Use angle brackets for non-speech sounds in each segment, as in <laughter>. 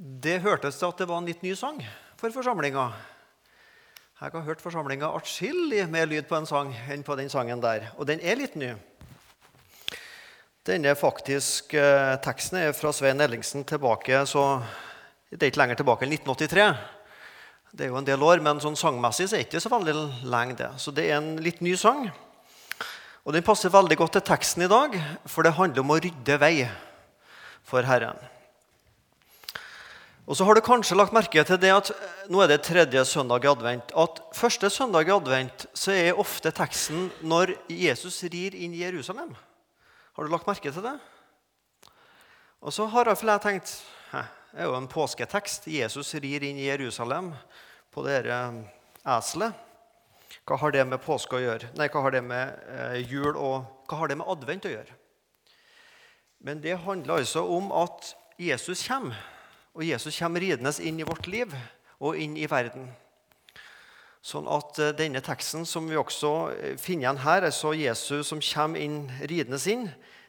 Det hørtes til at det var en litt ny sang for forsamlinga. Jeg har hørt forsamlinga atskillig mer lyd på en sang enn på den sangen der. Og den er litt ny. Denne faktisk, eh, Teksten er fra Svein Ellingsen tilbake så det er ikke lenger tilbake enn 1983. Det er jo en del år, men sånn sangmessig så er det ikke så veldig lenge. det. Så det er en litt ny sang. Og Den passer veldig godt til teksten i dag, for det handler om å rydde vei for Herren. Og så har du kanskje lagt merke til det at nå er det tredje søndag i advent. At første søndag i advent så er ofte teksten når Jesus rir inn i Jerusalem. Har du lagt merke til det? Og så har jeg tenkt det er jo en påsketekst. Jesus rir inn i Jerusalem på dette eselet. Hva har det med påske å gjøre? Nei, hva har det med eh, jul og hva har det med advent å gjøre? Men det handler altså om at Jesus kommer. Og Jesus kommer ridende inn i vårt liv og inn i verden. Sånn at eh, denne teksten som vi også eh, finner igjen her, altså Jesus som kommer inn ridende inn,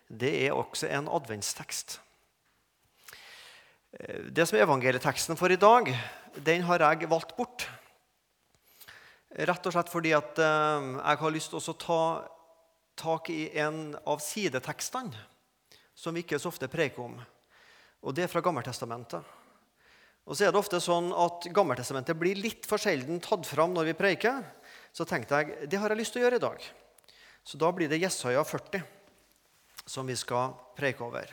det er også en adventstekst. Eh, det som er evangelieteksten for i dag, den har jeg valgt bort. Rett og slett fordi at jeg har lyst til å ta tak i en av sidetekstene som vi ikke så ofte preker om. Og det er fra Gammeltestamentet. Og så er det ofte sånn at Gammeltestamentet blir litt for sjelden tatt fram når vi preiker. Så tenkte jeg det har jeg lyst til å gjøre i dag. Så da blir det Jesaja 40 som vi skal preike over.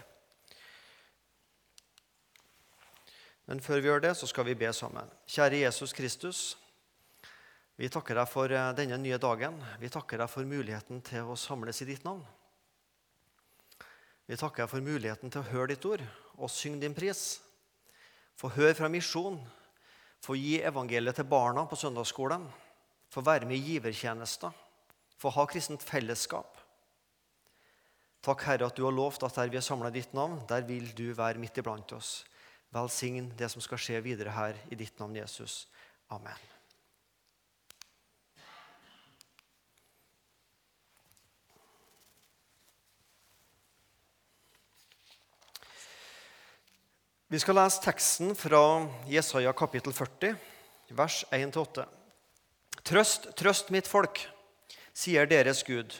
Men før vi gjør det, så skal vi be sammen. Kjære Jesus Kristus. Vi takker deg for eh, denne nye dagen. Vi takker deg for muligheten til å samles i ditt navn. Vi takker deg for muligheten til å høre ditt ord og syng din pris. Få høre fra misjon, få gi evangeliet til barna på søndagsskolen, få være med i givertjenester, få ha kristent fellesskap. Takk, Herre, at du har lovt at der vi er samla i ditt navn, der vil du være midt iblant oss. Velsign det som skal skje videre her i ditt navn, Jesus. Amen. Vi skal lese teksten fra Jesaja kapittel 40, vers 1-8. Trøst, trøst mitt folk, sier deres Gud.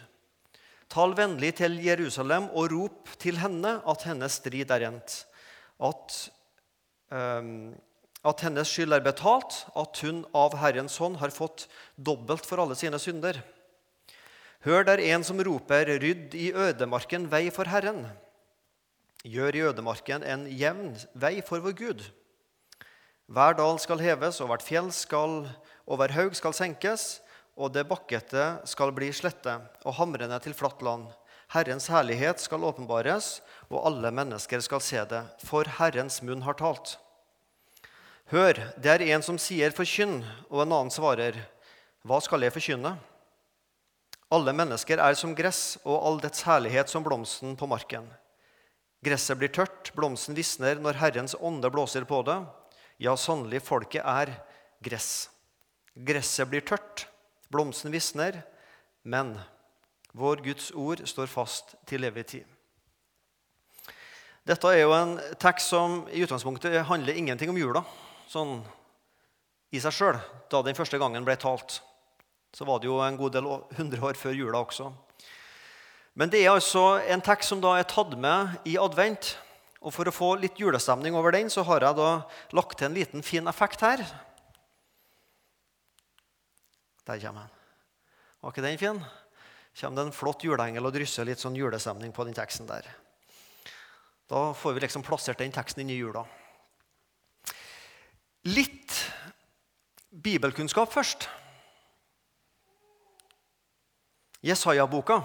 Tal vennlig til Jerusalem og rop til henne at hennes strid er endt, at, um, at hennes skyld er betalt, at hun av Herrens hånd har fått dobbelt for alle sine synder. Hør der en som roper, rydd i ødemarken vei for Herren. Gjør i ødemarken en jevn vei for vår Gud. Hver dal skal heves, og hvert fjell skal, og hver haug skal senkes, og det bakkete skal bli slette, og hamrene til flatt land. Herrens herlighet skal åpenbares, og alle mennesker skal se det, for Herrens munn har talt. Hør, det er en som sier 'forkynn', og en annen svarer 'Hva skal jeg forkynne?' Alle mennesker er som gress, og all dets herlighet som blomsten på marken. Gresset blir tørt, blomsten visner når Herrens ånde blåser på det. Ja, sannelig, folket er gress. Gresset blir tørt, blomsten visner, men vår Guds ord står fast til evig tid. Dette er jo en tekst som i utgangspunktet handler ingenting om jula sånn i seg sjøl. Da den første gangen ble talt, så var det jo en god del hundre år før jula også. Men det er altså en tekst som da er tatt med i advent. Og For å få litt julestemning over den så har jeg da lagt til en liten fin effekt her. Der kommer den. Var ikke den fin? kommer det en flott juleengel og drysser litt sånn julestemning på den teksten der. Da får vi liksom plassert den teksten inn i jula. Litt bibelkunnskap først. Jesaja-boka.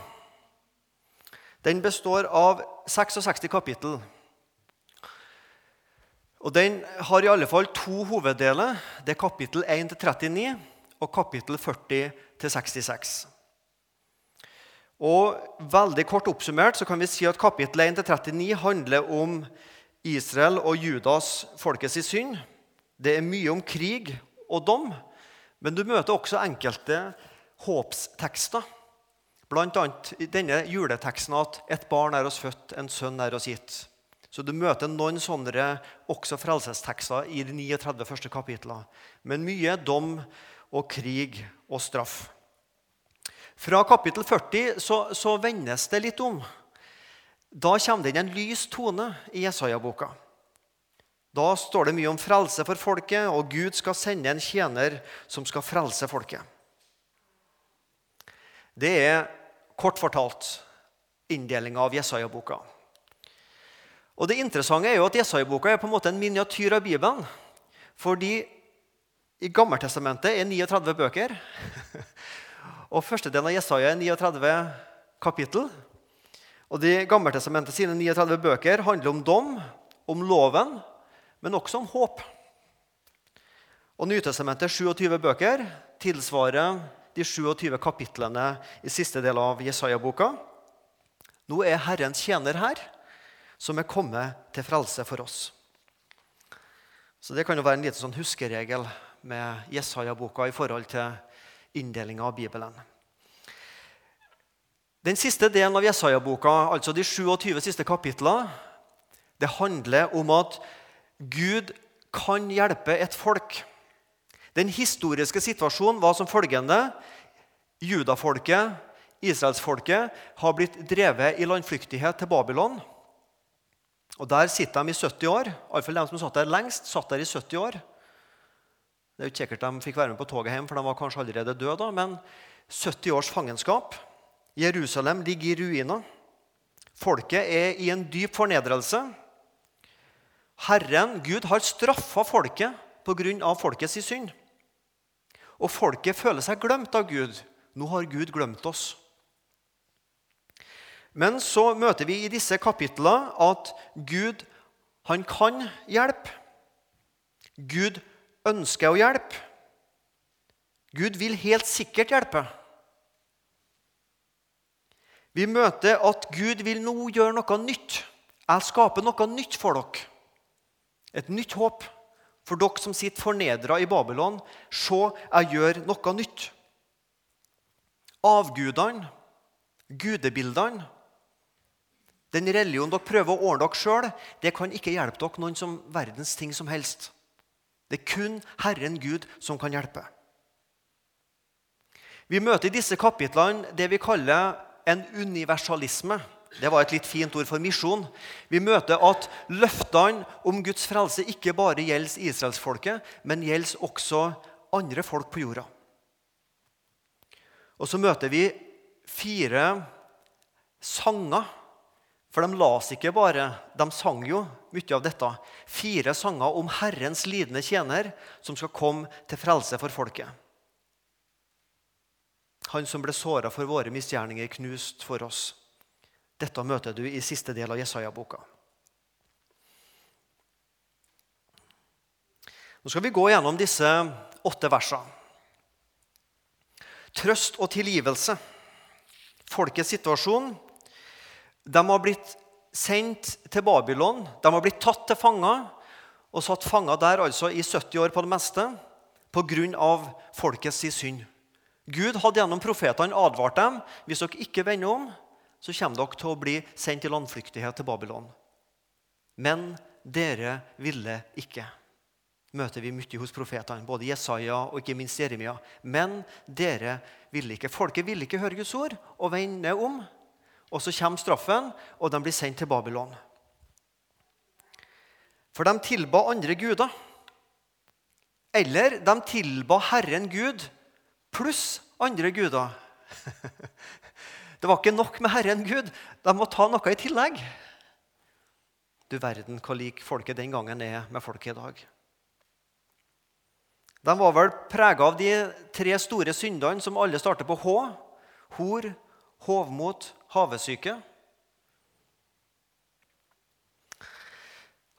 Den består av 66 kapittel. Og Den har i alle fall to hoveddeler. Det er kapittel 1-39 og kapittel 40-66. Og Veldig kort oppsummert så kan vi si at kapittel 1-39 handler om Israel og Judas folkets synd. Det er mye om krig og dom, men du møter også enkelte håpstekster. Bl.a. i denne juleteksten at 'et barn er oss født, en sønn er oss gitt'. Så du møter noen sånne også frelsestekster i de 39 første kapitlene. Men mye dom og krig og straff. Fra kapittel 40 så, så vendes det litt om. Da kommer det inn en lys tone i Jesaja-boka. Da står det mye om frelse for folket, og Gud skal sende en tjener som skal frelse folket. Det er kort fortalt inndelinga av Jesaja-boka. Og Det interessante er jo at Jesaja-boka er på en måte en miniatyr av Bibelen. Fordi i Gammeltestamentet er 39 bøker. <laughs> Og første delen av Jesaja er 39 kapittel. Og de Gammeltestamentet sine 39 bøker handler om dom, om loven, men også om håp. Og Nytestamentet 27 bøker tilsvarer de 27 kapitlene i siste del av Jesaja-boka. Nå er Herrens tjener her, som er kommet til frelse for oss. Så Det kan jo være en liten sånn huskeregel med Jesaja-boka i forhold til inndelinga av Bibelen. Den siste delen av Jesaja-boka, altså de 27 siste kapitlene, det handler om at Gud kan hjelpe et folk. Den historiske situasjonen var som følgende. Judafolket, israelsfolket, har blitt drevet i landflyktighet til Babylon. Og Der sitter de i 70 år. Iallfall de som satt der lengst, satt der i 70 år. Det er jo ikke sikkert de fikk være med på toget hjem, for de var kanskje allerede døde. da, Men 70 års fangenskap. Jerusalem ligger i ruiner. Folket er i en dyp fornedrelse. Herren, Gud, har straffa folket pga. folkets synd. Og folket føler seg glemt av Gud. Nå har Gud glemt oss. Men så møter vi i disse kapitlene at Gud han kan hjelpe. Gud ønsker å hjelpe. Gud vil helt sikkert hjelpe. Vi møter at Gud vil nå gjøre noe nytt. Jeg skaper noe nytt for dere. Et nytt håp for dere som sitter fornedra i Babylon. Se, jeg gjør noe nytt. Avgudene, gudebildene, den religionen dere prøver å ordne dere sjøl, det kan ikke hjelpe dere noen som verdens ting som helst. Det er kun Herren Gud som kan hjelpe. Vi møter i disse kapitlene det vi kaller en universalisme. Det var et litt fint ord for misjon. Vi møter at løftene om Guds frelse ikke bare gjelder israelsfolket, men gjelder også andre folk på jorda. Og så møter vi fire sanger for de las ikke bare, de sang jo mye av dette. Fire sanger om Herrens lidende tjener som skal komme til frelse for folket. Han som ble såra for våre misgjerninger, knust for oss. Dette møter du i siste del av Jesaja-boka. Nå skal vi gå gjennom disse åtte versene. Trøst og tilgivelse. Folkets situasjon de har blitt sendt til Babylon. De har blitt tatt til fanger og satt fanger der altså i 70 år på det meste pga. folkets synd. Gud hadde gjennom profetene advart dem hvis dere ikke vender om, så kommer dere til å bli sendt i landflyktighet til Babylon. Men dere ville ikke. Møter vi mye hos profetene, både Jesaja og ikke minst Jeremia. Men dere ville ikke. Folket ville ikke høre Guds ord og vende om. Og så kommer straffen, og de blir sendt til Babylon. For de tilba andre guder. Eller de tilba Herren Gud pluss andre guder. <laughs> Det var ikke nok med Herren Gud. De må ta noe i tillegg. Du verden hvor lik folket den gangen er med folket i dag. De var vel prega av de tre store syndene som alle starter på H. Hor, hovmot, havesyke.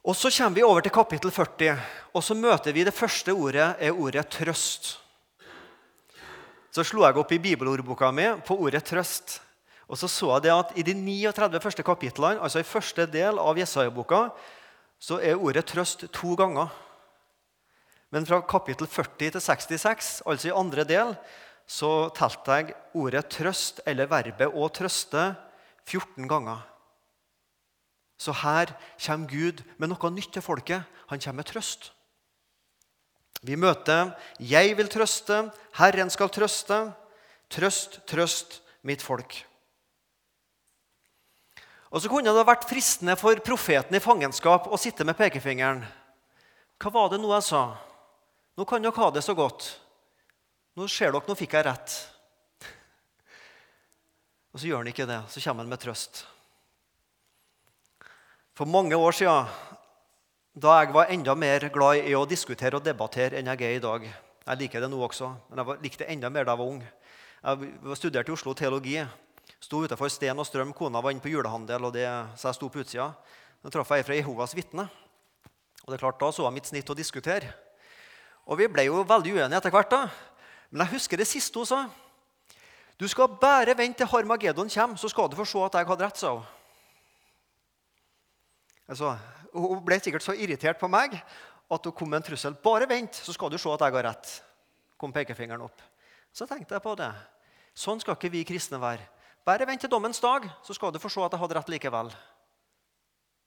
Og Så kommer vi over til kapittel 40, og så møter vi det første ordet er ordet 'trøst'. Så slo jeg opp i bibelordboka mi på ordet 'trøst'. Og så så jeg det at I de 39 første kapitlene, altså i første del av Jesaja-boka, så er ordet 'trøst' to ganger. Men fra kapittel 40 til 66, altså i andre del, så telte jeg ordet 'trøst' eller verbet 'å trøste' 14 ganger. Så her kommer Gud med noe nytt til folket. Han kommer med trøst. Vi møter 'Jeg vil trøste', 'Herren skal trøste'. Trøst, trøst mitt folk. Og Så kunne det vært fristende for profeten i fangenskap å sitte med pekefingeren. Hva var det nå jeg sa? Nå kan dere ha det så godt. Nå ser dere, nå fikk jeg rett. Og så gjør han ikke det. Så kommer han med trøst. For mange år siden, da jeg var enda mer glad i å diskutere og debattere enn jeg er i dag Jeg liker det nå også, men jeg likte det enda mer da jeg var ung. Jeg studerte i Oslo teologi. Sto utenfor Sten og Strøm. Kona var inne på julehandel, og det, så jeg sto på utsida. Da traff jeg ei fra Jehovas vitne. Og det er klart, Da så jeg mitt snitt å diskutere. Og vi ble jo veldig uenige etter hvert. da. Men jeg husker det siste hun sa. Du skal bare vente til Harmageddon kommer, så skal du få se at jeg hadde rett. sa hun. Altså, hun ble sikkert så irritert på meg at hun kom med en trussel. 'Bare vent, så skal du se at jeg har rett.' kom pekefingeren opp. Så tenkte jeg på det. Sånn skal ikke vi kristne være. Bare vent til dommens dag, så skal du få se at jeg hadde rett likevel.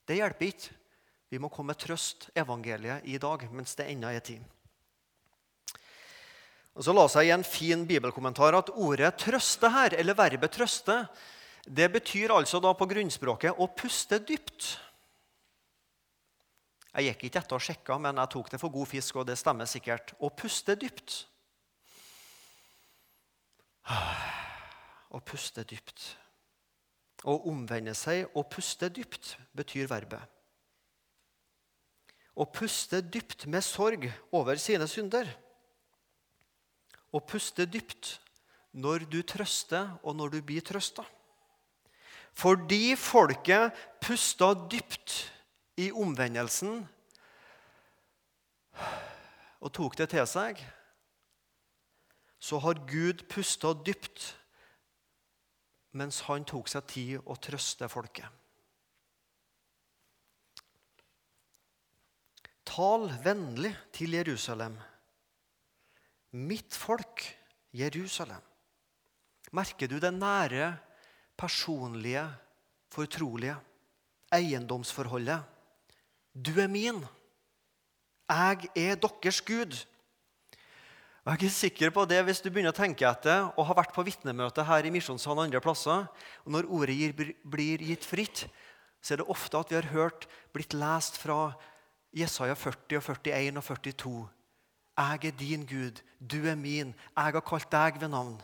Det hjelper ikke. Vi må komme med trøst, evangeliet, i dag mens det ennå er tid. Og Så la seg i en fin bibelkommentar at ordet 'trøste' her, eller verbet 'trøste', det betyr altså da på grunnspråket å puste dypt. Jeg gikk ikke etter og sjekka, men jeg tok det for god fisk, og det stemmer sikkert. Å puste dypt. Å puste dypt. Å omvende seg og puste dypt betyr verbet. Å puste dypt med sorg over sine synder. Å puste dypt når du trøster, og når du blir trøsta. Fordi folket pusta dypt i omvendelsen og tok det til seg, så har Gud pusta dypt mens han tok seg tid å trøste folket. Tal vennlig til Jerusalem, mitt folk Jerusalem. Merker du det nære, personlige, fortrolige eiendomsforholdet? Du er min. Jeg er deres Gud. Jeg er ikke sikker på det hvis du begynner å tenke etter og har vært på vitnemøte her i Misjonssalen andre plasser. og Når ordet gir, blir gitt fritt, så er det ofte at vi har hørt blitt lest fra Jesaja 40, og 41 og 42. Jeg er din Gud, du er min, jeg har kalt deg ved navn.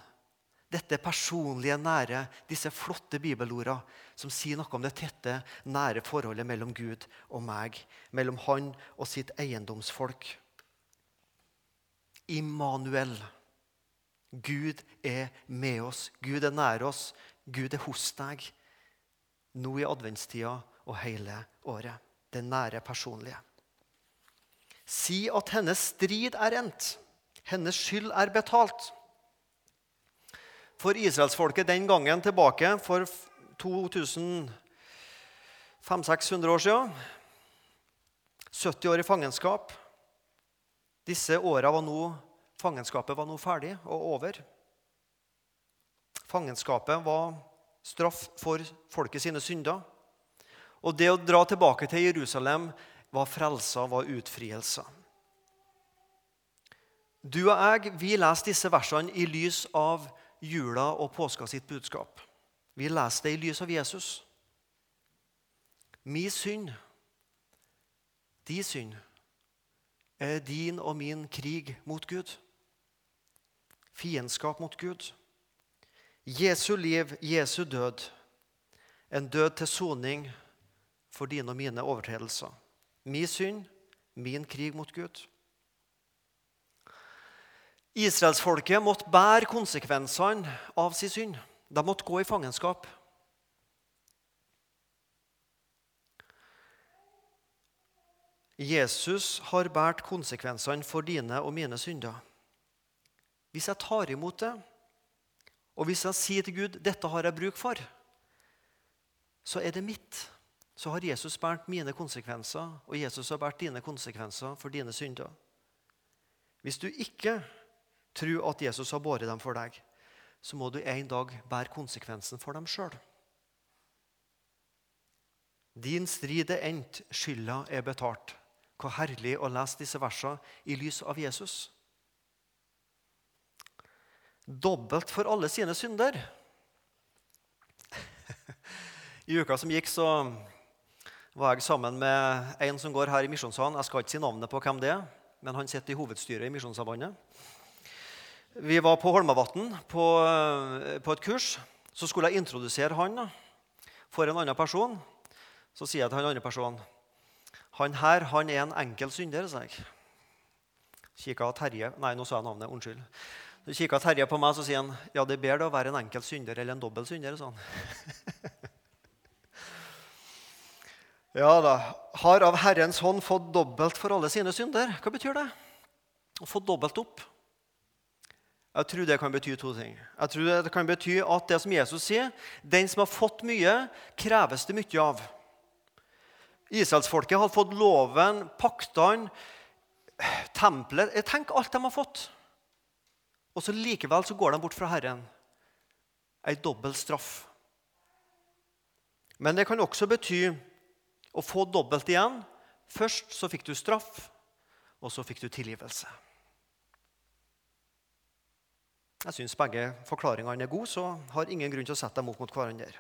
Dette personlige, nære, disse flotte bibelordene som sier noe om det tette, nære forholdet mellom Gud og meg, mellom han og sitt eiendomsfolk. Immanuel. Gud er med oss. Gud er nær oss. Gud er hos deg. Nå i adventstida og hele året. Det nære, personlige. Si at hennes strid er endt. Hennes skyld er betalt for israelsfolket den gangen tilbake for 2500-600 år siden. 70 år i fangenskap. Disse åra var nå Fangenskapet var nå ferdig og over. Fangenskapet var straff for folket sine synder. Og det å dra tilbake til Jerusalem var frelsa, var utfrielser. Du og jeg vi leser disse versene i lys av jula og påska sitt budskap. Vi leser det i lys av Jesus. Min synd, din synd, din og min krig mot Gud. Fiendskap mot Gud. Jesu liv, Jesu død. En død til soning for dine og mine overtredelser. Min synd, min krig mot Gud. Israelsfolket måtte bære konsekvensene av sin synd. De måtte gå i fangenskap. Jesus har båret konsekvensene for dine og mine synder. Hvis jeg tar imot det, og hvis jeg sier til Gud 'dette har jeg bruk for', så er det mitt. Så har Jesus båret mine konsekvenser, og Jesus har båret dine konsekvenser for dine synder. Hvis du ikke tror at Jesus har båret dem for deg, så må du en dag bære konsekvensen for dem sjøl. Din strid er endt, skylda er betalt. Hvor herlig å lese disse versene i lys av Jesus. Dobbelt for alle sine synder. <laughs> I uka som gikk, så var jeg sammen med en som går her i Misjonssalen. Jeg skal ikke si navnet på hvem det er, men han sitter i hovedstyret i Misjonssambandet. Vi var på Holmavatn på, på, et kurs. Så skulle jeg introdusere han for en annen person. Så sier jeg til han andre personen han her han er en enkel synder. sa jeg. Kikka Terje Nei, nå sa jeg navnet. Unnskyld. Så kikka Terje på meg så sier han, ja, det er bedre å være en enkel synder eller en dobbel synder. sa han. <laughs> ja da. Har av Herrens hånd fått dobbelt for alle sine synder. Hva betyr det? Å få dobbelt opp. Jeg tror det kan bety to ting. Jeg tror det kan bety at det som Jesus sier, den som har fått mye, kreves det mye av. Israelsfolket hadde fått loven, paktene, tempelet Tenk alt de har fått. Og så likevel så går de bort fra Herren. Ei dobbel straff. Men det kan også bety å få dobbelt igjen. Først så fikk du straff, og så fikk du tilgivelse. Jeg syns begge forklaringene er gode, så har ingen grunn til å sette dem opp mot hverandre.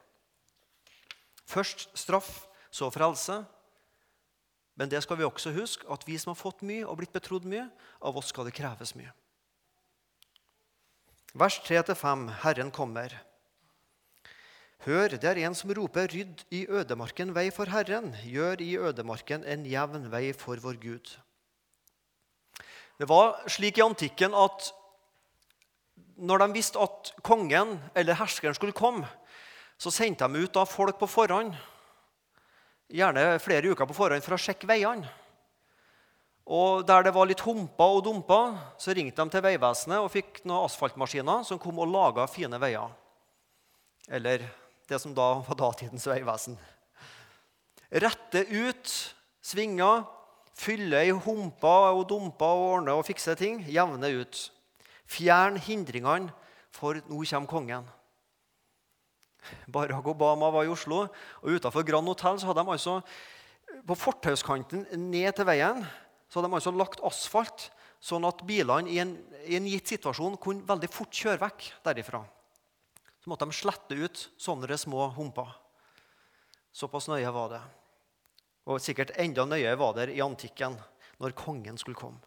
Først straff, så frelse. Men det skal vi også huske, at vi som har fått mye og blitt betrodd mye, av oss skal det kreves mye. Vers 3-5. Herren kommer. Hør, det er en som roper, rydd i ødemarken vei for Herren. Gjør i ødemarken en jevn vei for vår Gud. Det var slik i antikken at når de visste at kongen eller herskeren skulle komme, så sendte de ut folk på forhånd gjerne flere uker på forhånd for å sjekke veiene. Og Der det var litt humper og dumper, så ringte de til Vegvesenet og fikk noen asfaltmaskiner som kom og laga fine veier. Eller det som da var datidens vegvesen. Rette ut svinger, fylle i humper og dumper og ordne og fikse ting. Jevne ut. Fjern hindringene, for nå kommer kongen. Barack Obama var i Oslo, og utafor Grand Hotel så hadde de altså på fortauskanten ned til veien så hadde de altså lagt asfalt, sånn at bilene i en, i en gitt situasjon kunne veldig fort kjøre vekk derifra. Så måtte de slette ut sånne små humper. Såpass nøye var det. Og sikkert enda nøyere var det i antikken, når kongen skulle komme.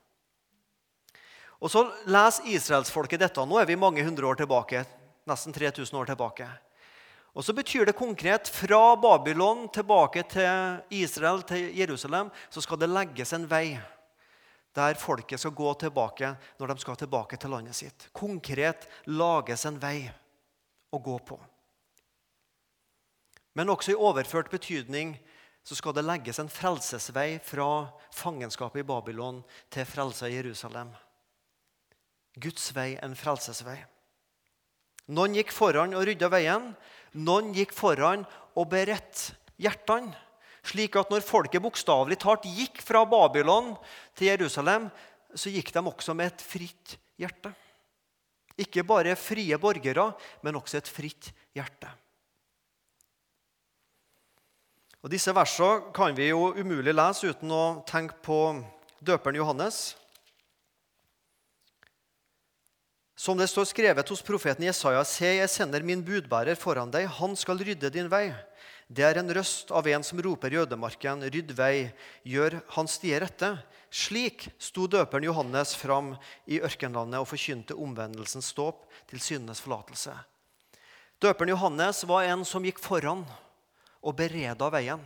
Og Så leser israelsfolket dette. Nå er vi mange hundre år tilbake. Nesten 3000 år tilbake. Og så betyr det konkret fra Babylon tilbake til Israel, til Jerusalem, så skal det legges en vei der folket skal gå tilbake når de skal tilbake til landet sitt. Konkret lages en vei å gå på. Men også i overført betydning så skal det legges en frelsesvei fra fangenskapet i Babylon til frelsa i Jerusalem. Guds vei, en frelsesvei. Noen gikk foran og rydda veien. Noen gikk foran og beredt hjertene, slik at når folket bokstavelig talt gikk fra Babylon til Jerusalem, så gikk de også med et fritt hjerte. Ikke bare frie borgere, men også et fritt hjerte. Og Disse versene kan vi jo umulig lese uten å tenke på døperen Johannes. Som det står skrevet hos profeten Jesaja, se, jeg sender min budbærer foran deg, han skal rydde din vei. Det er en røst av en som roper i ødemarken, rydd vei, gjør hans stier rette. Slik sto døperen Johannes fram i ørkenlandet og forkynte omvendelsens ståp til syndenes forlatelse. Døperen Johannes var en som gikk foran og bereda veien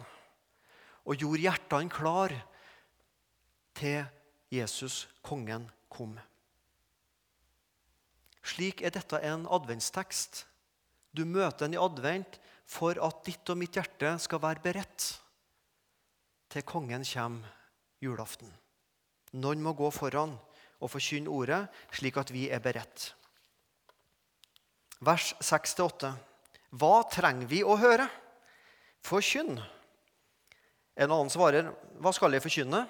og gjorde hjertene klar til Jesus, kongen, kom. Slik er dette en adventstekst. Du møter den i advent for at ditt og mitt hjerte skal være beredt til kongen kommer julaften. Noen må gå foran og forkynne ordet, slik at vi er beredt. Vers 6-8. Hva trenger vi å høre? Forkynn. En annen svarer, hva skal jeg forkynne?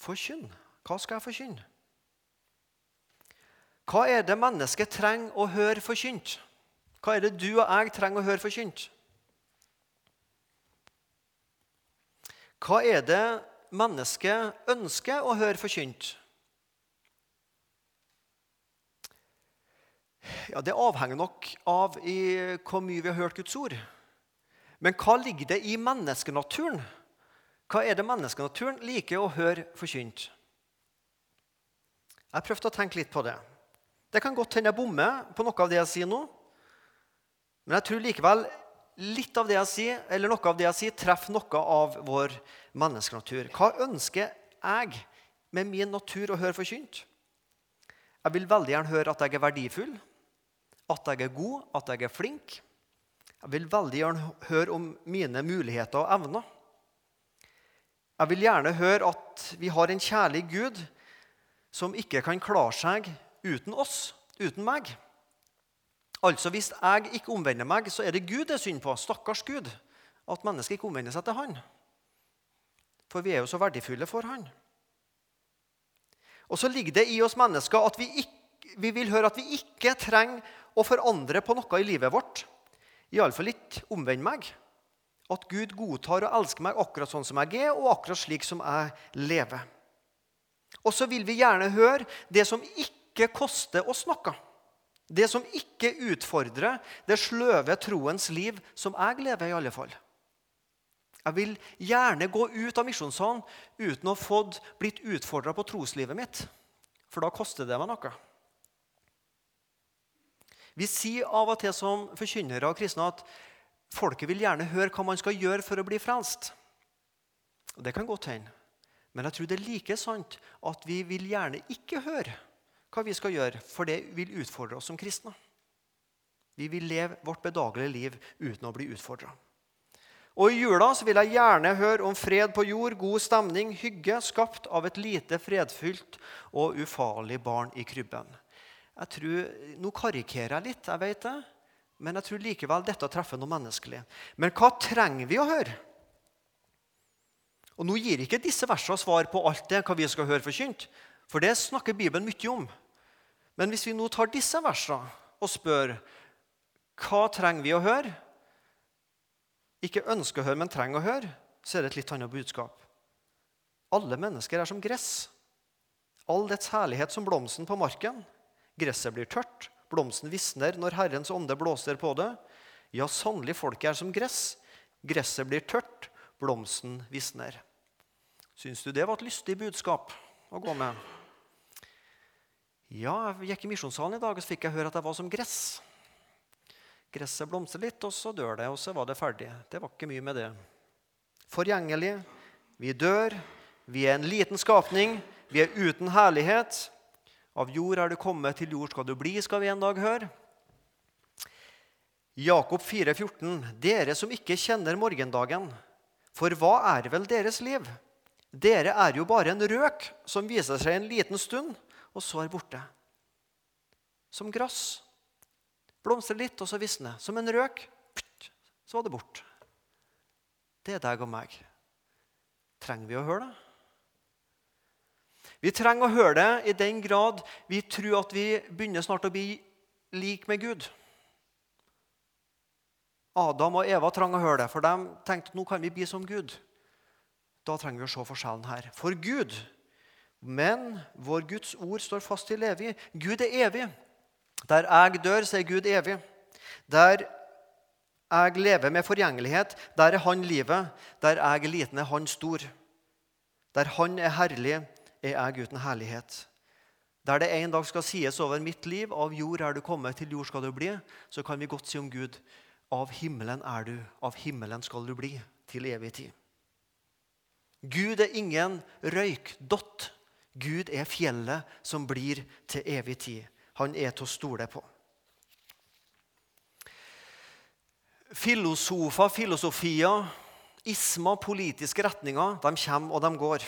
Forkynn. Hva skal jeg forkynne? Hva er det mennesket trenger å høre forkynt? Hva er det du og jeg trenger å høre forkynt? Hva er det mennesket ønsker å høre forkynt? Ja, Det avhenger nok av i hvor mye vi har hørt Guds ord. Men hva ligger det i menneskenaturen? Hva er det menneskenaturen liker å høre forkynt? Jeg prøvde å tenke litt på det. Det kan godt hende jeg bommer på noe av det jeg sier nå. Men jeg tror likevel litt av det jeg sier, eller noe av det jeg sier, treffer noe av vår menneskenatur. Hva ønsker jeg med min natur å høre forkynt? Jeg vil veldig gjerne høre at jeg er verdifull, at jeg er god, at jeg er flink. Jeg vil veldig gjerne høre om mine muligheter og evner. Jeg vil gjerne høre at vi har en kjærlig Gud som ikke kan klare seg uten oss, uten meg. Altså, Hvis jeg ikke omvender meg, så er det Gud det er synd på. Stakkars Gud. At mennesket ikke omvender seg til Han. For vi er jo så verdifulle for Han. Og så ligger det i oss mennesker at vi, ikke, vi vil høre at vi ikke trenger å forandre på noe i livet vårt. Iallfall ikke omvende meg. At Gud godtar og elsker meg akkurat sånn som jeg er, og akkurat slik som jeg lever. Og så vil vi gjerne høre det som ikke koster oss noe. Det som ikke utfordrer det sløve troens liv som jeg lever, i alle fall. Jeg vil gjerne gå ut av misjonssalen uten å ha blitt utfordra på troslivet mitt. For da koster det meg noe. Vi sier av og til som forkynnere og kristne at folket vil gjerne høre hva man skal gjøre for å bli frelst. Og Det kan godt hende. Men jeg tror det er like sant at vi vil gjerne ikke høre hva vi skal gjøre, for det vil utfordre oss som kristne. Vi vil leve vårt bedagelige liv uten å bli utfordra. Og I jula så vil jeg gjerne høre om fred på jord, god stemning, hygge, skapt av et lite fredfylt og ufarlig barn i krybben. Jeg tror, Nå karikerer jeg litt, jeg vet det, men jeg tror likevel dette treffer noe menneskelig. Men hva trenger vi å høre? Og Nå gir ikke disse versene svar på alt det hva vi skal høre forkynt, for det snakker Bibelen mye om. Men hvis vi nå tar disse versene og spør hva trenger vi å høre, ikke ønsker å høre, men trenger å høre, så er det et litt annet budskap. Alle mennesker er som gress. All dets herlighet som blomsten på marken. Gresset blir tørt, blomsten visner når Herrens ånde blåser på det. Ja, sannelig, folket er som gress. Gresset blir tørt, blomsten visner. Syns du det var et lystig budskap å gå med? Ja, jeg gikk i misjonssalen i dag og så fikk jeg høre at jeg var som gress. Gresset blomstrer litt, og så dør det, og så var det ferdig. Det var ikke mye med det. Forgjengelig. Vi dør. Vi er en liten skapning. Vi er uten herlighet. Av jord er du kommet, til jord skal du bli, skal vi en dag høre. Jakob 4, 14. Dere som ikke kjenner morgendagen, for hva er vel deres liv? Dere er jo bare en røk som viser seg en liten stund, og så er borte. Som gress. Blomstrer litt, og så visner. Som en røk, så var det borte. Det er deg og meg. Trenger vi å høre det? Vi trenger å høre det i den grad vi tror at vi begynner snart å bli lik med Gud. Adam og Eva trenger å høre det, for de tenkte nå kan vi bli som Gud. Da trenger vi å se forskjellen her. For Gud Men vår Guds ord står fast til evig. Gud er evig. Der jeg dør, så er Gud evig. Der jeg lever med forgjengelighet, der er Han livet. Der jeg er liten, er Han stor. Der Han er herlig, er jeg uten herlighet. Der det en dag skal sies over mitt liv, av jord er du kommet, til jord skal du bli, så kan vi godt si om Gud, av himmelen er du, av himmelen skal du bli, til evig tid. Gud er ingen røykdott. Gud er fjellet som blir til evig tid. Han er til å stole på. Filosofer, filosofier, ismer, politiske retninger, de kommer og de går.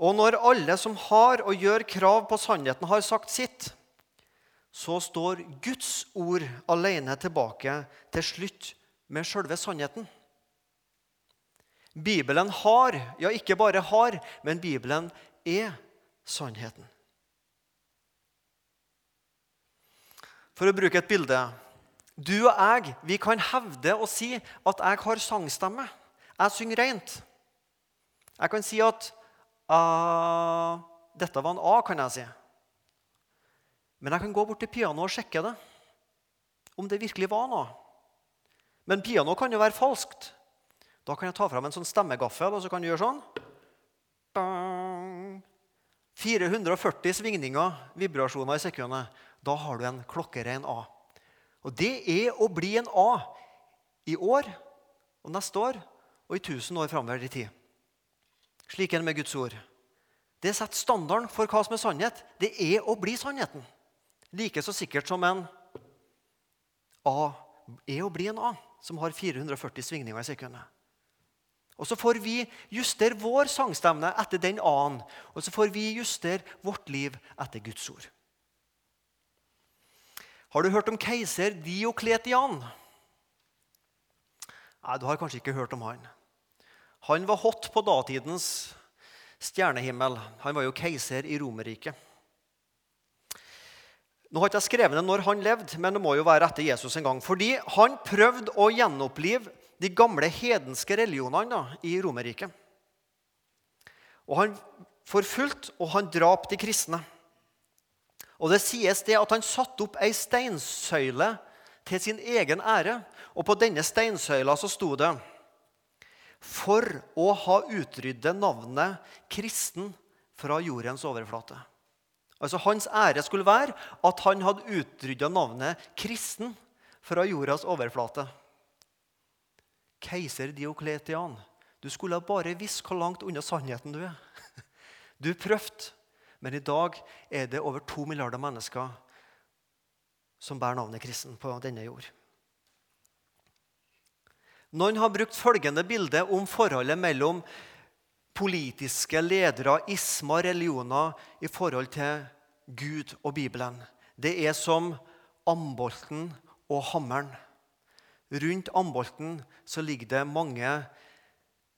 Og når alle som har og gjør krav på sannheten, har sagt sitt, så står Guds ord alene tilbake til slutt med selve sannheten. Bibelen har, ja, ikke bare har, men Bibelen er sannheten. For å bruke et bilde Du og jeg vi kan hevde og si at jeg har sangstemme. Jeg synger rent. Jeg kan si at uh, dette var en A, kan jeg si. Men jeg kan gå bort til pianoet og sjekke det. Om det virkelig var noe. Men piano kan jo være falskt. Da kan jeg ta fram en sånn stemmegaffel og så kan du gjøre sånn. 440 svingninger, vibrasjoner i sekundet. Da har du en klokkerein A. Og det er å bli en A i år og neste år og i 1000 år framover i tid. Slik er det med Guds ord. Det setter standarden for hva som er sannhet. Det er å bli sannheten. Like så sikkert som en A er å bli en A, som har 440 svingninger i sekundet. Og Så får vi justere vår sangstemne etter den A-en. Og så får vi justere vårt liv etter Guds ord. Har du hørt om keiser Diokletian? Nei, du har kanskje ikke hørt om han. Han var hot på datidens stjernehimmel. Han var jo keiser i Romerriket. Nå har ikke jeg skrevet ned når han levde, men det må jo være etter Jesus en gang. Fordi han prøvde å gjenopplive de gamle hedenske religionene da, i Romerriket. Og han forfulgte og han drap de kristne. Og Det sies det at han satte opp ei steinsøyle til sin egen ære. Og på denne steinsøyla så sto det For å ha utryddet navnet kristen fra jordens overflate. Altså Hans ære skulle være at han hadde utrydda navnet kristen fra jordas overflate. Keiser Diokletian, du skulle bare visst hvor langt unna sannheten du er. <laughs> Du prøvde, men i dag er det over to milliarder mennesker som bærer navnet kristen på denne jord. Noen har brukt følgende bilde om forholdet mellom politiske ledere, ismer og religioner i forhold til Gud og Bibelen. Det er som ambolten og hammeren. Rundt ambolten så ligger det mange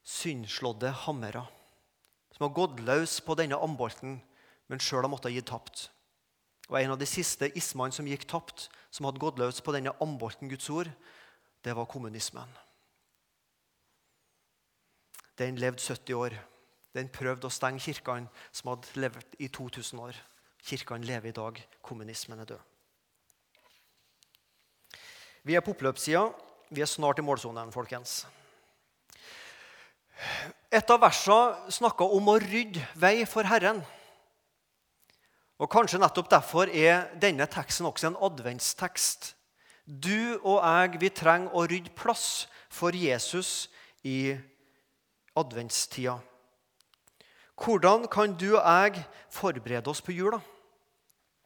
syndslådde hammere som har gått løs på denne ambolten, men sjøl har måttet gi tapt. Og En av de siste ismene som gikk tapt, som hadde gått løs på denne ambolten Guds ord, det var kommunismen. Den levde 70 år. Den prøvde å stenge kirkene som hadde levd i 2000 år. Kirkene lever i dag. Kommunismen er død. Vi er på oppløpssida. Vi er snart i målsonen, folkens. Et av versene snakker om å rydde vei for Herren. Og Kanskje nettopp derfor er denne teksten også en adventstekst. Du og jeg vi trenger å rydde plass for Jesus i adventstida. Hvordan kan du og jeg forberede oss på jula?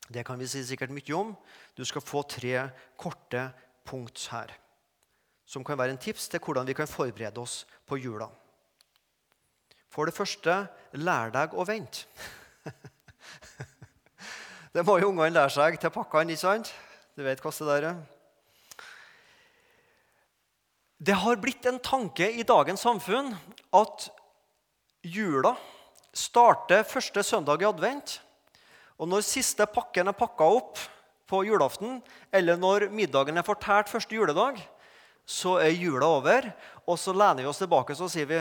Det kan vi si sikkert mye om. Du skal få tre korte punkt her som kan være en tips til hvordan vi kan forberede oss på jula. For det første lær deg å vente. <laughs> det må jo ungene lære seg til pakkene, ikke sant? Du vet hvordan det der er. Det har blitt en tanke i dagens samfunn at jula starter første søndag i advent. Og når siste pakken er pakka opp på julaften, eller når middagen er fortært første juledag, så er jula over. Og så lener vi oss tilbake så sier vi,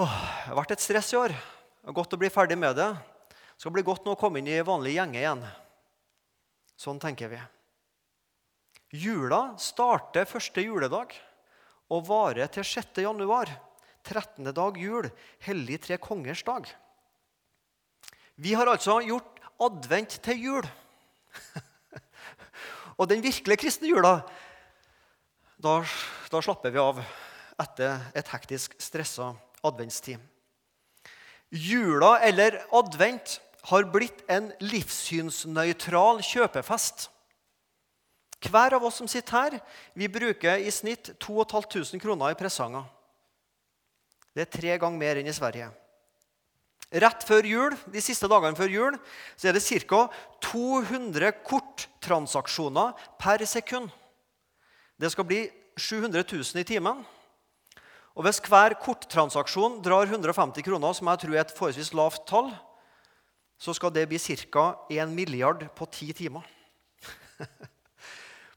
åh, det har vært et stress i år. Det er godt å bli ferdig med det. Det skal bli godt nå å komme inn i vanlig gjenge igjen. Sånn tenker vi. Jula starter første juledag og varer til 6. januar. 13. dag jul, hellig tre kongers dag. Vi har altså gjort advent til jul. <laughs> og den virkelige kristne jula, da, da, slapper vi av etter et hektisk stressa adventstid. Jula, eller advent, har blitt en livssynsnøytral kjøpefest. Hver av oss som sitter her, vi bruker i snitt 2500 kroner i presanger. Det er tre ganger mer enn i Sverige. Rett før jul, De siste dagene før jul så er det ca. 200 korttransaksjoner per sekund. Det skal bli 700 000 i timen. Og Hvis hver korttransaksjon drar 150 kroner, som jeg tror er et forholdsvis lavt tall, så skal det bli ca. 1 milliard på ti timer. <laughs>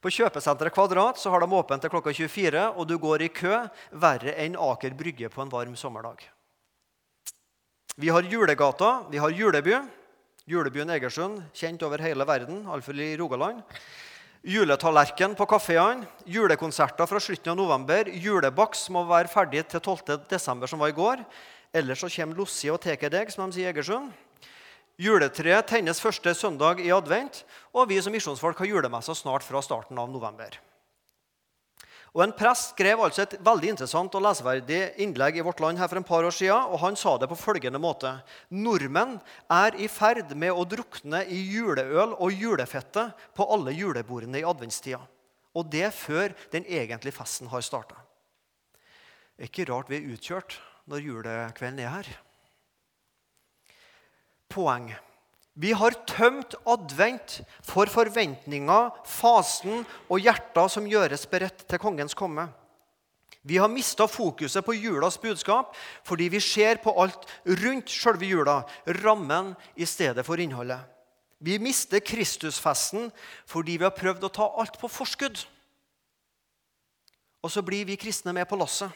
På kjøpesenteret Kvadrat så har de åpent til klokka 24, og du går i kø verre enn Aker Brygge på en varm sommerdag. Vi har Julegata, vi har Juleby. Julebyen Egersund, kjent over hele verden, iallfall i Rogaland. Juletallerken på kafeene, julekonserter fra slutten av november, julebakst må være ferdig til 12. desember, som var i går. Ellers så kommer Lossi og tar deg, som de sier i Egersund. Juletreet tennes første søndag i advent, og vi som misjonsfolk har julemessa snart fra starten av november. Og En prest skrev altså et veldig interessant og leseverdig innlegg i Vårt Land her for en par år siden, og Han sa det på følgende måte.: Nordmenn er i ferd med å drukne i juleøl og julefette på alle julebordene i adventstida. Og det før den egentlige festen har starta. Ikke rart vi er utkjørt når julekvelden er her poeng. Vi har tømt advent for forventninger, fasen og hjerter som gjøres beredt til kongens komme. Vi har mista fokuset på julas budskap fordi vi ser på alt rundt selve jula, rammen i stedet for innholdet. Vi mister Kristusfesten fordi vi har prøvd å ta alt på forskudd. Og så blir vi kristne med på lasset.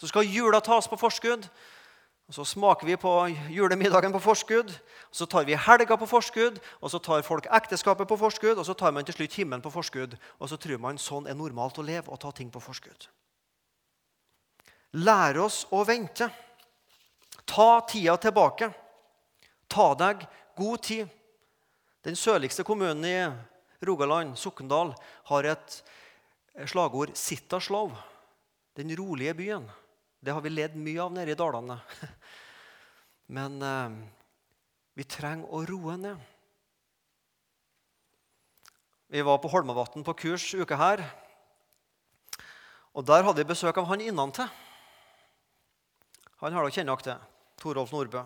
Så skal jula tas på forskudd, Så smaker vi på julemiddagen på forskudd, så tar vi helga på forskudd, og så tar folk ekteskapet på forskudd, og så tar man til slutt himmelen på forskudd. Og så tror man sånn er normalt å leve og ta ting på forskudd. Lær oss å vente. Ta tida tilbake. Ta deg god tid. Den sørligste kommunen i Rogaland, Sokndal, har et slagord 'Sitta slow'. Den rolige byen. Det har vi ledd mye av nede i dalene. <laughs> Men eh, vi trenger å roe ned. Vi var på Holmavatn på kurs uka her. Og Der hadde vi besøk av han innantil. Han har dere kjent til. Torolf Nordbø.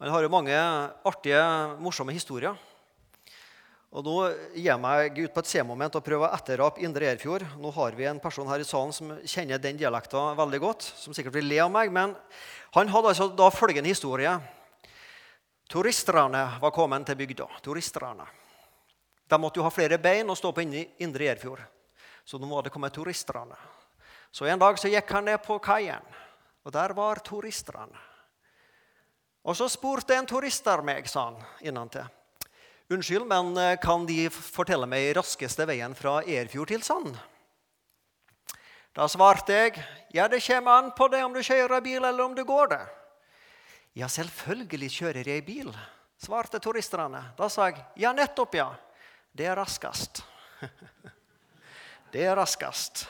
Han har jo mange artige, morsomme historier. Og Nå gir jeg meg ut på et C-moment og prøver å etterape Indre Erfjord. Nå har vi en person her i salen som kjenner den dialekta veldig godt. som sikkert vil le av meg, men Han hadde altså da følgende historie. Turistene var kommet til bygda. Turistene. De måtte jo ha flere bein og stå på Indre Erfjord. Så nå var det kommet turistene. Så en dag så gikk han ned på kaien, og der var turistene. Og så spurte en turister meg, sa han innantil. Unnskyld, men eh, kan De fortelle meg raskeste veien fra Erfjord til Sand? Da svarte jeg ja, det kommer an på det om du kjører bil eller om du går det. Ja, selvfølgelig kjører jeg bil, svarte turistene. Da sa jeg ja, nettopp, ja. Det er raskest. <laughs> Det er raskest.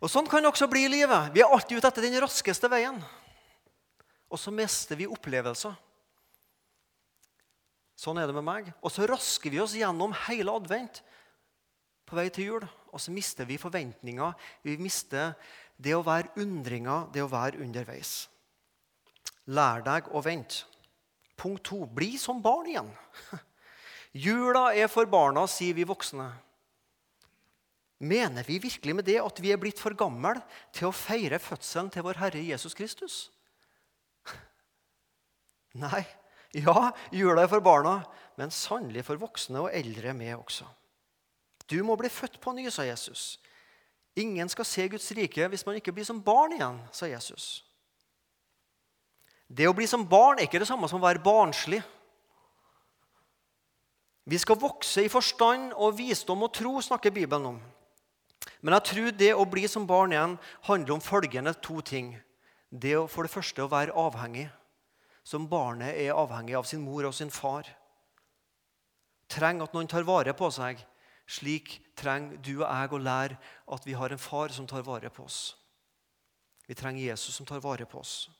Og Sånn kan det også bli i livet. Vi er alltid ute etter den raskeste veien. Og så mister vi opplevelser. Sånn er det med meg. Og så rasker vi oss gjennom hele advent på vei til jul. Og så mister vi forventninger. Vi mister det å være undringer, det å være underveis. Lær deg å vente. Punkt to bli som barn igjen. <laughs> Jula er for barna, sier vi voksne. Mener vi virkelig med det at vi er blitt for gamle til å feire fødselen til vår Herre Jesus Kristus? <laughs> Nei, ja, jula er for barna, men sannelig for voksne og eldre med også. Du må bli født på ny, sa Jesus. Ingen skal se Guds rike hvis man ikke blir som barn igjen, sa Jesus. Det å bli som barn er ikke det samme som å være barnslig. Vi skal vokse i forstand og visdom og tro, snakker Bibelen om. Men jeg tror det å bli som barn igjen handler om følgende to ting. Det å for det første å være avhengig som barnet er avhengig av sin mor og sin far. Trenger at noen tar vare på seg. Slik trenger du og jeg å lære at vi har en far som tar vare på oss. Vi trenger Jesus som tar vare på oss.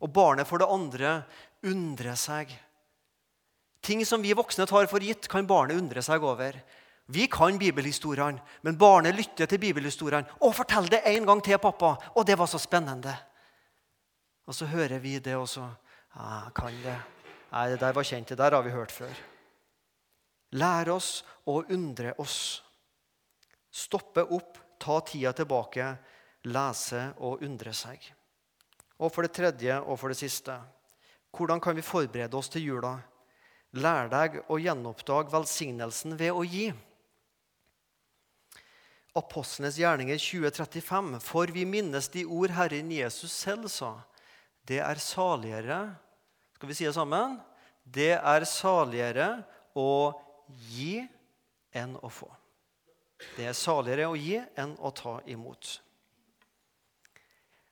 Og barnet for det andre undrer seg. Ting som vi voksne tar for gitt, kan barnet undre seg over. Vi kan bibelhistoriene, men barnet lytter til bibelhistoriene. 'Å, fortell det en gang til, pappa!' 'Å, det var så spennende.' Og så hører vi det også. Ja, kan det. Nei, det der var kjent. Det der har vi hørt før. Lær oss å undre oss. Stoppe opp, ta tida tilbake, lese og undre seg. Og for det tredje og for det siste hvordan kan vi forberede oss til jula? Lær deg å gjenoppdage velsignelsen ved å gi. Apostlenes gjerninger 2035. For vi minnes de ord Herren Jesus selv sa. Det er saligere Skal vi si det sammen? Det er saligere å gi enn å få. Det er saligere å gi enn å ta imot.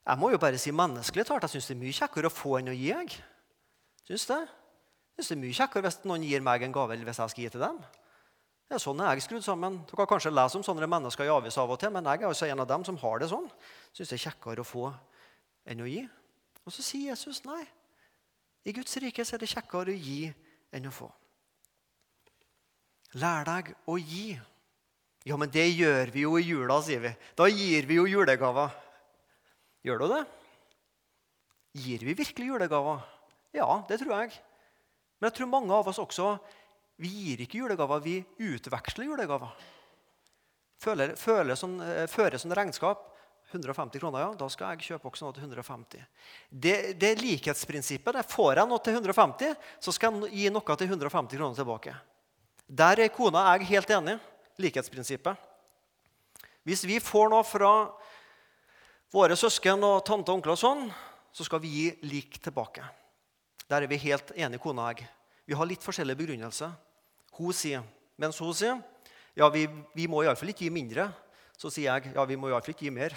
Jeg må jo bare si menneskelig talt, jeg syns det er mye kjekkere å få enn å gi. jeg. Syns det. Syns det er mye kjekkere hvis noen gir meg en gave eller hvis jeg skal gi til dem. Det er sånn jeg er skrudd sammen. Dere kan kanskje lese om sånne mennesker i avis av og til, men jeg er også en av dem som har det sånn. Syns det er kjekkere å få enn å gi. Og så sier Jesus nei. I Guds rike er det kjekkere å gi enn å få. Lær deg å gi. Ja, men det gjør vi jo i jula, sier vi. Da gir vi jo julegaver. Gjør du det? Gir vi virkelig julegaver? Ja, det tror jeg. Men jeg tror mange av oss også vi gir ikke julegaver, vi utveksler julegaver. Føler, føler sånn, eh, fører sånn regnskap. 150 kroner, ja. Da skal jeg kjøpe også noe til 150. Det, det er likhetsprinsippet. Der får jeg noe til 150, så skal jeg gi noe til 150 kroner tilbake. Der er kona jeg helt enig. Likhetsprinsippet. Hvis vi får noe fra våre søsken og tante og onkler, og sånn, så skal vi gi lik tilbake. Der er vi helt enige, kona og jeg. Vi har litt forskjellig begrunnelse. Hun sier, mens hun sier ja, vi, vi må iallfall ikke gi mindre. Så sier jeg ja, vi må iallfall ikke gi mer.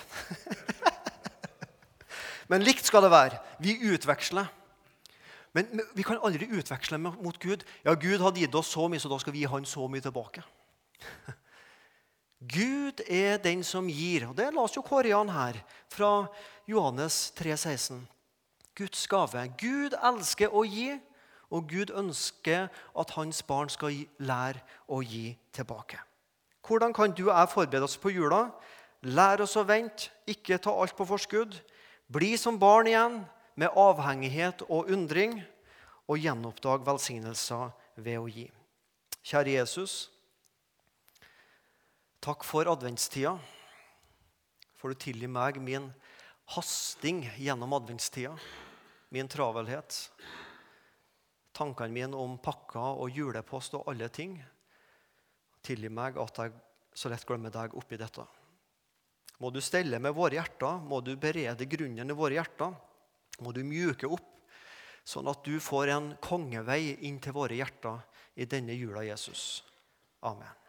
<laughs> Men likt skal det være. Vi utveksler. Men, vi kan aldri utveksle mot Gud. Ja, Gud hadde gitt oss så mye, så da skal vi gi Han så mye tilbake. <laughs> Gud er den som gir. Og Det la oss jo Kårian her, fra Johannes 3, 16. Guds gave. Gud elsker å gi, og Gud ønsker at hans barn skal lære å gi tilbake. Hvordan kan du og jeg forberede oss på jula? Lær oss å vente, ikke ta alt på forskudd. Bli som barn igjen, med avhengighet og undring, og gjenoppdag velsignelser ved å gi. Kjære Jesus, takk for adventstida. Får du tilgi meg min hasting gjennom adventstida min travelhet, tankene mine om pakker og julepost og alle ting. Tilgi meg at jeg så lett glemmer deg oppi dette. Må du stelle med våre hjerter, må du berede grunnen i våre hjerter. Må du mjuke opp, sånn at du får en kongevei inn til våre hjerter i denne jula, Jesus. Amen.